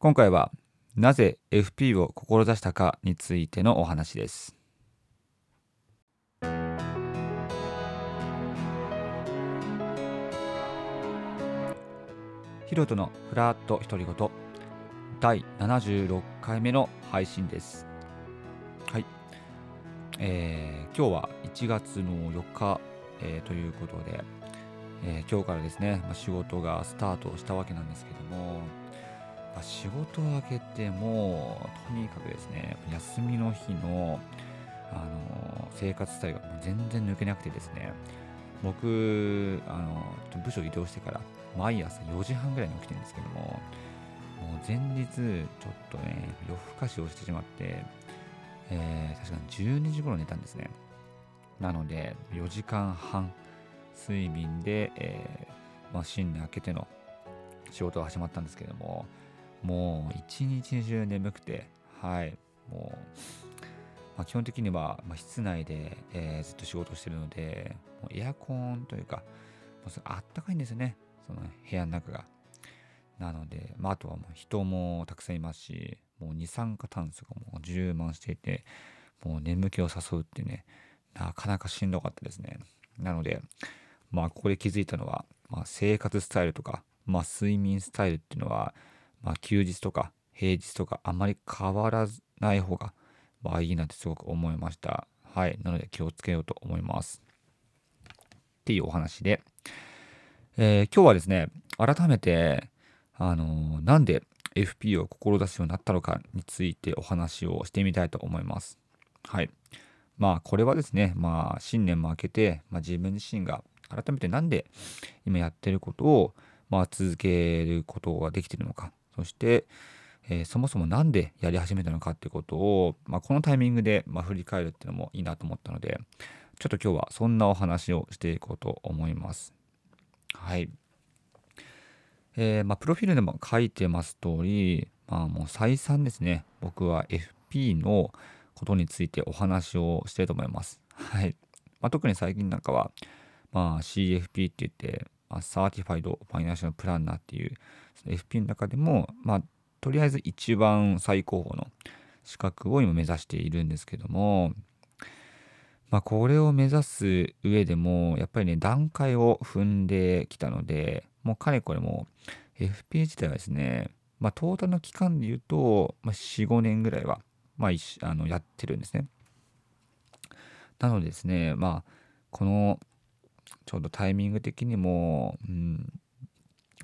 今回はなぜ FP を志したかについてのお話です。ヒロトのフラット独り言第76回目の配信です。はい、えー、今日は1月の4日、えー、ということで、えー、今日からですね、まあ、仕事がスタートしたわけなんですけども、まあ、仕事を明けてもとにかくですね休みの日のあの生活スタイルが全然抜けなくてですね僕あの部署移動してから毎朝4時半ぐらいに起きてるんですけどももう前日ちょっとね夜更かしをしてしまって、えー、確かに12時頃寝たんですね。なので4時間半睡眠で、えーまあ、新年明けての仕事が始まったんですけどももう一日中眠くてはいもうまあ、基本的には、室内で、えー、ずっと仕事してるので、もうエアコンというか、もうあったかいんですよね、その部屋の中が。なので、まあ、あとはもう人もたくさんいますし、もう二酸化炭素がもう充満していて、もう眠気を誘うってね、なかなかしんどかったですね。なので、まあ、ここで気づいたのは、まあ、生活スタイルとか、まあ、睡眠スタイルっていうのは、まあ、休日とか平日とかあまり変わらない方がまあいいなってすごく思いました。はい。なので気をつけようと思います。っていうお話で、えー、今日はですね、改めて、あのー、なんで FP を志すようになったのかについてお話をしてみたいと思います。はい。まあこれはですね、まあ新年も明けて、まあ、自分自身が改めてなんで今やってることを、まあ、続けることができてるのか、そして、えー、そもそも何でやり始めたのかってことを、まあ、このタイミングで、まあ、振り返るっていうのもいいなと思ったので、ちょっと今日はそんなお話をしていこうと思います。はい。えー、まあ、プロフィールでも書いてます通り、まあ、もう再三ですね、僕は FP のことについてお話をしてると思います。はい。まあ、特に最近なんかは、まあ、CFP って言って、 Certified Financial Planner っていう、FP の中でも、まあ、とりあえず一番最高峰の資格を今目指しているんですけども、まあ、これを目指す上でもやっぱりね段階を踏んできたのでもうかれこれも FP 自体はですね、まあ、トータルの期間で言うと、まあ、45年ぐらいは、まあ、あのやってるんですね。なのでですねまあこのちょうどタイミング的にも、うん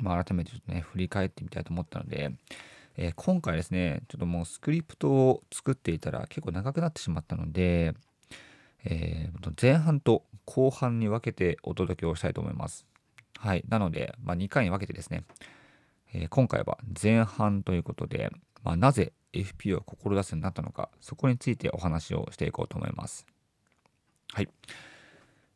まあ、改めてちょっとね振り返ってみたいと思ったのでえー、今回ですね、ちょっともうスクリプトを作っていたら結構長くなってしまったので、えー、前半と後半に分けてお届けをしたいと思います。はい。なので、まあ、2回に分けてですね、えー、今回は前半ということで、まあ、なぜ FP を志すようになったのか、そこについてお話をしていこうと思います。はい。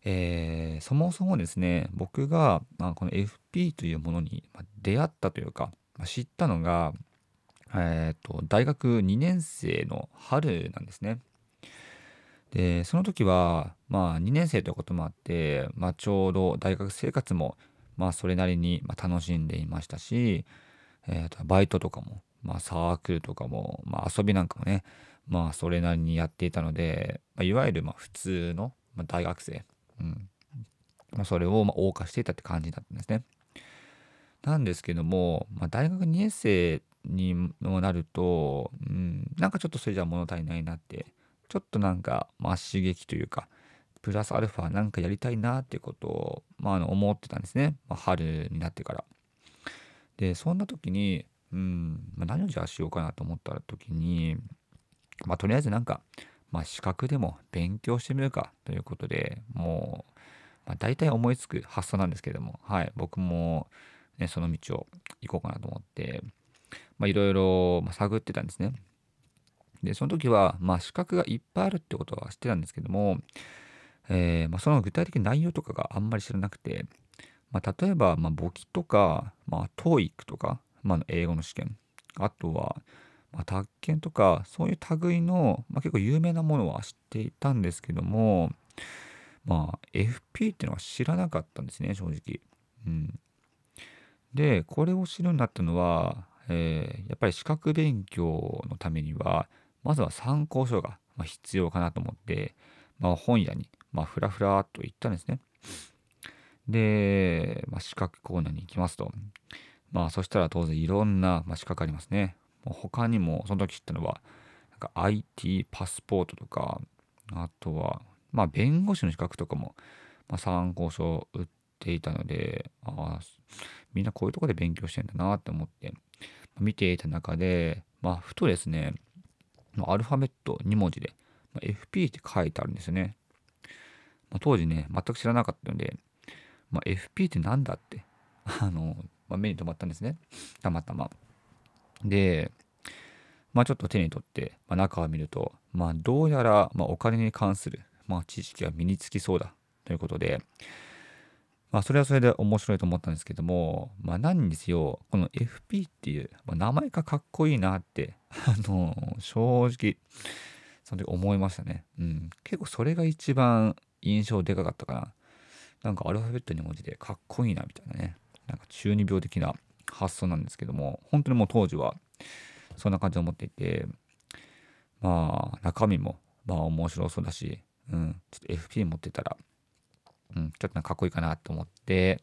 えー、そもそもですね、僕が、まあ、この FP というものに出会ったというか、まあ、知ったのが、えーと、大学2年生の春なんですね。でその時はまあ2年生ということもあって、まあ、ちょうど大学生活もまあそれなりに楽しんでいましたし、えー、とバイトとかも、まあ、サークルとかも、まあ、遊びなんかもねまあそれなりにやっていたので、まあ、いわゆるまあ普通の大学生、うんまあ、それをまあ謳歌していたって感じだったんですね。なんですけども、まあ、大学2年生にもなると、うん、なんかちょっとそれじゃ物足りないなって、ちょっとなんか、まあ、刺激というか、プラスアルファなんかやりたいなってことを、まあ、あの思ってたんですね。まあ、春になってから。で、そんな時に、うん、まあ、何をじゃあしようかなと思った時に、まあ、とりあえずなんか、まあ、資格でも勉強してみるかということでもう、まあ、大体思いつく発想なんですけども、はい、僕も、ね、その道を行こうかなと思って、いろいろ探ってたんですね。で、その時は、まあ、資格がいっぱいあるってことは知ってたんですけども、えー、まあ、その具体的な内容とかがあんまり知らなくて、まあ、例えば、まあ、簿記とか、まあ、TOEIC とか、まあ、英語の試験、あとは、まあ、宅建とか、そういう類の、まあ、結構有名なものは知っていたんですけども、まあ、FP っていうのは知らなかったんですね、正直。うん。で、これを知るようになったのは、えー、やっぱり資格勉強のためには、まずは参考書が必要かなと思って、まあ、本屋に、まあ、ふらふらっと行ったんですね。で、まあ、資格コーナーに行きますと、まあ、そしたら当然いろんな、まあ、資格ありますね。他にも、その時知ったのは、なんか IT パスポートとか、あとは、まあ、弁護士の資格とかも、まあ、参考書を売っていたので、あ、みんなこういうとこで勉強してんだなって思って、見ていた中で、まあ、ふとですね、アルファベット2文字で、まあ、FP って書いてあるんですよね。まあ、当時ね、全く知らなかったので、まあ、FP って何だって、あの、まあ、目に留まったんですね。たまたま。で、まあ、ちょっと手に取って、まあ、中を見ると、まあ、どうやら、ま、お金に関する、まあ、知識が身につきそうだということで、まあ、それはそれで面白いと思ったんですけども、まあ、何にせよ、この FP っていう、まあ、名前がかっこいいなって、あの、正直、その時思いましたね。うん。結構それが一番印象でかかったかな。なんかアルファベット2文字でかっこいいなみたいなね。なんか中二病的な発想なんですけども、本当にもう当時はそんな感じで思っていて、まあ、中身も、まあ面白そうだし、うん、ちょっと FP 持ってたら、うん、ちょっとかっこいいかなと思って、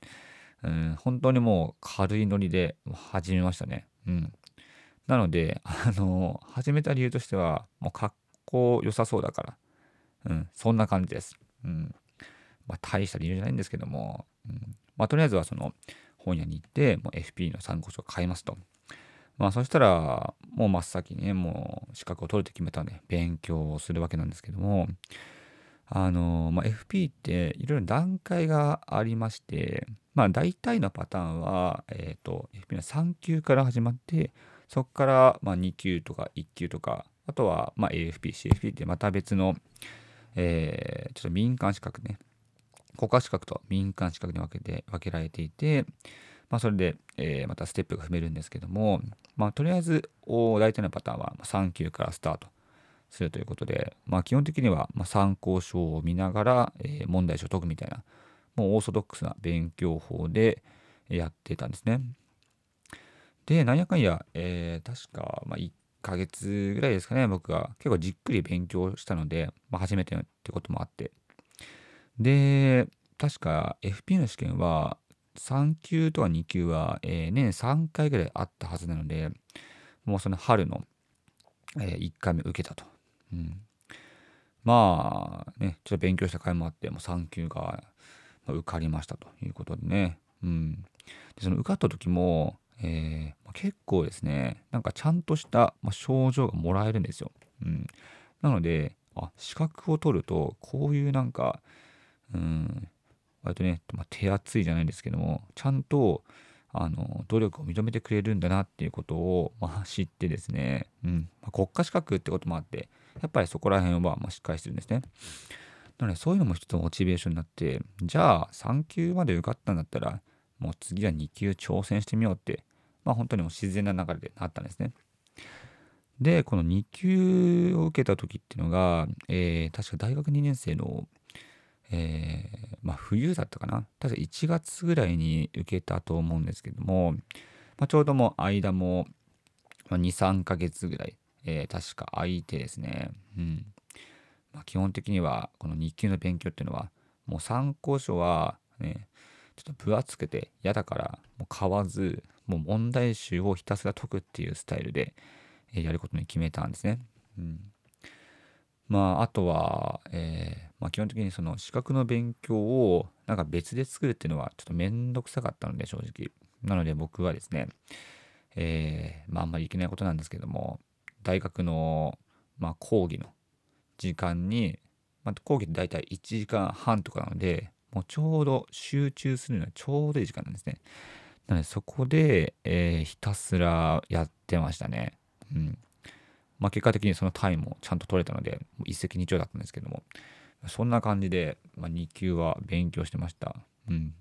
うん、本当にもう軽いノリで始めましたね。うん。なので、あの、始めた理由としては、もうかっこよさそうだから、うん、そんな感じです。うん。まあ、大した理由じゃないんですけども、うん、まあ、とりあえずはその、本屋に行って、もう FP の参考書を買いますと。まあそしたら、もう真っ先にね、もう資格を取ると決めたので、勉強をするわけなんですけども、あの、まあ、FP っていろいろ段階がありまして、まあ大体のパターンは、えっ、と、FP の3級から始まって、そこからまあ2級とか1級とか、あとはまあ AFP、CFP ってまた別の、え、ちょっと民間資格ね、国家資格と民間資格に分けて、分けられていて、まあ、それで、えー、またステップが踏めるんですけども、まあ、とりあえず、大体のパターンは3級からスタートするということで、まあ、基本的には参考書を見ながら、え、問題書を解くみたいな、もうオーソドックスな勉強法でやってたんですね。で、なんやかんや、えー、確か、まあ、1ヶ月ぐらいですかね、僕が結構じっくり勉強したので、まあ、初めてってこともあって。で、確か FP の試験は3級とか2級は、えー、年3回ぐらいあったはずなので、もうその春の、えー、1回目受けたと。うん、まあね、ちょっと勉強した回もあって、もう3級が受かりましたということでね。うん、でその受かった時も、えー、結構ですね、なんかちゃんとした、まあ、症状がもらえるんですよ。うん、なので、あ、資格を取ると、こういうなんか、うん、割とね、まあ、手厚いじゃないですけども、ちゃんと、あの、努力を認めてくれるんだなっていうことを、まあ、知ってですね、うん、まあ、国家資格ってこともあって、やっぱりそこら辺は、まあ、しっかりしてるんですね。なので、そういうのも一つのモチベーションになって、じゃあ、3級まで受かったんだったら、もう次は2級挑戦してみようって、まあ、本当にもう自然な流れでなったんですね。で、この2級を受けた時っていうのが、えー、確か大学2年生のえー、まあ、冬だったかな。確か1月ぐらいに受けたと思うんですけども、まあ、ちょうどもう間も、23ヶ月ぐらい、えー、確か空いてですね、うん。まあ、基本的にはこの日級の勉強っていうのはもう参考書はねちょっと分厚くて嫌だからもう買わずもう問題集をひたすら解くっていうスタイルで、えやることに決めたんですね。うん。まあ、あとは、えー、まあ、基本的にその資格の勉強をなんか別で作るっていうのはちょっとめんどくさかったので、正直。なので僕はですね、えー、まあ、あんまりいけないことなんですけども、大学の、まあ、講義の時間に、まあ、講義って大体1時間半とかなので、もうちょうど集中するのはちょうどいい時間なんですね。なのでそこで、えー、ひたすらやってましたね。うん。まあ、結果的にそのタイムもちゃんと取れたので、一石二鳥だったんですけども、そんな感じで、まあ、2級は勉強してました。うん。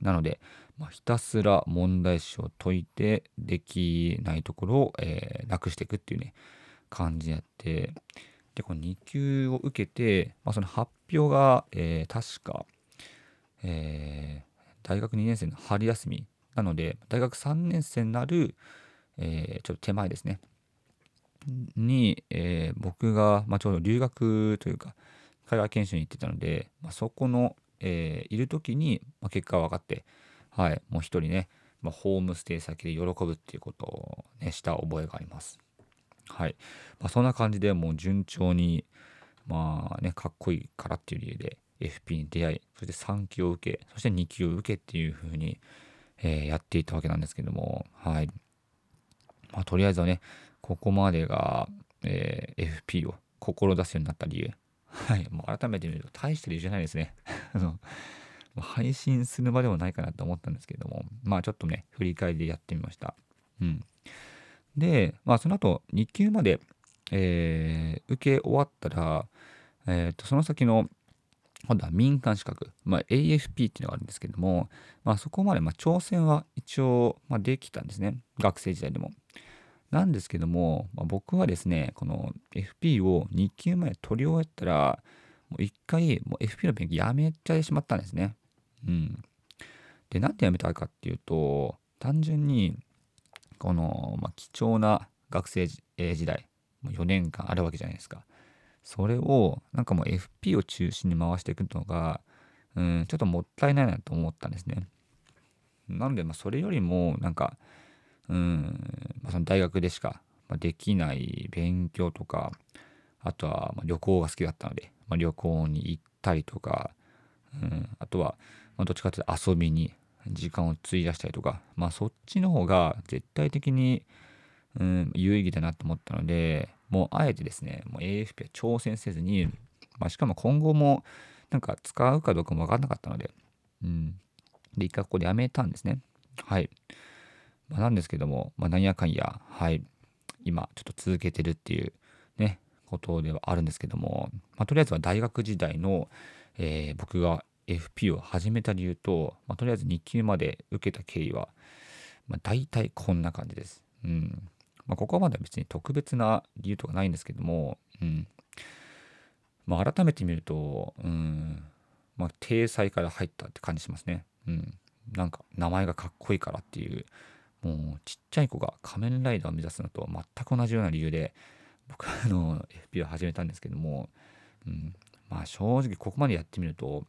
なので、まあ、ひたすら問題集を解いて、できないところを、えー、なくしていくっていうね、感じでやって、で、この2級を受けて、まあ、その発表が、えー、確か、えー、大学2年生の春休みなので、大学3年生になる、え、ちょっと手前ですね。に、え、僕が、まあ、ちょうど留学というか、海外研修に行ってたので、まあ、そこの、えー、いる時に、まあ、結果が分かって、はい、もう一人ね、まあ、ホームステイ先で喜ぶっていうことを、ね、した覚えがあります。はい。まあ、そんな感じでもう順調に、まあね、かっこいいからっていう理由で FP に出会い、そして3級を受け、そして2級を受けっていう風に、えー、やっていたわけなんですけども、はい。まあ、とりあえずはね、ここまでが、えー、FP を志すようになった理由。はい。もう改めて見ると大して理由じゃないですね。あの、配信する場でもないかなと思ったんですけども、まあちょっとね、振り返りでやってみました。うん。で、まあその後、2級まで、えー、受け終わったら、えっ、ー、と、その先の、今度は民間資格、まあ、AFP っていうのがあるんですけども、まあ、そこまでま挑戦は一応、まできたんですね。学生時代でも。なんですけども、まあ、僕はですね、この FP を2級まで取り終えたら、もう一回、もう FP の勉強やめちゃいしまったんですね。うん。で、なんでやめたかっていうと、単純に、この、まあ、貴重な学生時代、もう4年間あるわけじゃないですか。それを、なんかもう FP を中心に回していくのが、うん、ちょっともったいないなと思ったんですね。なので、まあ、それよりも、なんか、うん、まあ、その大学でしかできない勉強とか、あとはま旅行が好きだったので、まあ、旅行に行ったりとか、うん、あとは、まどっちかというと遊びに時間を費やしたりとか、まあそっちの方が絶対的に、うん、有意義だなと思ったので、もうあえてですね、もう AFP は挑戦せずに、まあ、しかも今後もなんか使うかどうかも分かんなかったので、うん。で、一回ここでやめたんですね。はい。まあ、なんですけども、まあ、なんやかんや、はい、今ちょっと続けてるっていうね、ことではあるんですけども、まあ、とりあえずは大学時代の、えー、僕が FP を始めた理由と、まあ、とりあえず2級まで受けた経緯は、まあ、大体こんな感じです。うん。まあ、ここまでは別に特別な理由とかないんですけども、うん。まあ、改めて見ると、うん、まあ、体裁から入ったって感じしますね。うん。なんか、名前がかっこいいからっていう、もうちっちゃい子が仮面ライダーを目指すのと全く同じような理由で僕はあの FP を始めたんですけども、うん、まあ正直ここまでやってみると、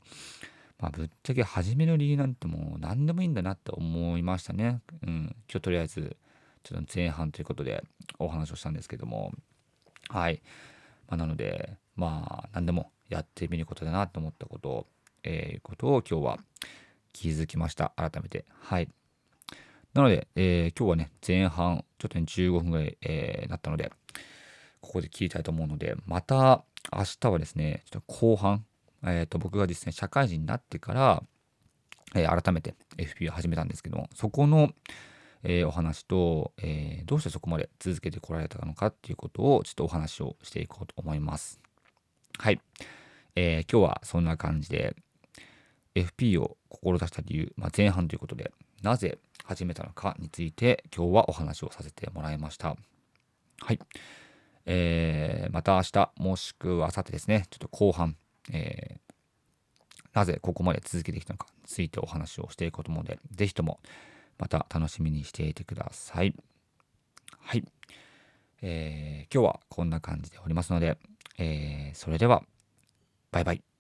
まあ、ぶっちゃけ始める理由なんてもう何でもいいんだなって思いましたね。うん、今日とりあえずちょっと前半ということでお話をしたんですけども。はい、まあ、なのでまあ何でもやってみることだなと思ったことを、えー、ことを今日は気づきました。改めて。はい。なので、えー、今日はね、前半、ちょっとね、15分ぐらい、えー、なったので、ここで切りたいと思うので、また明日はですね、ちょっと後半、えっ、ー、と、僕がですね、社会人になってから、えー、改めて FP を始めたんですけども、そこの、えー、お話と、えー、どうしてそこまで続けてこられたのかっていうことをちょっとお話をしていこうと思います。はい。えー、今日はそんな感じで FP を志した理由、まあ、前半ということで、なぜ始めたのかについて今日はお話をさせてもらいました。はい。えー、また明日もしくは明後日ですね、ちょっと後半、えー、なぜここまで続けてきたのかについてお話をしていこうと思うので、ぜひともまた楽しみにしていてください。はい。えー、今日はこんな感じでおりますので、えー、それでは、バイバイ。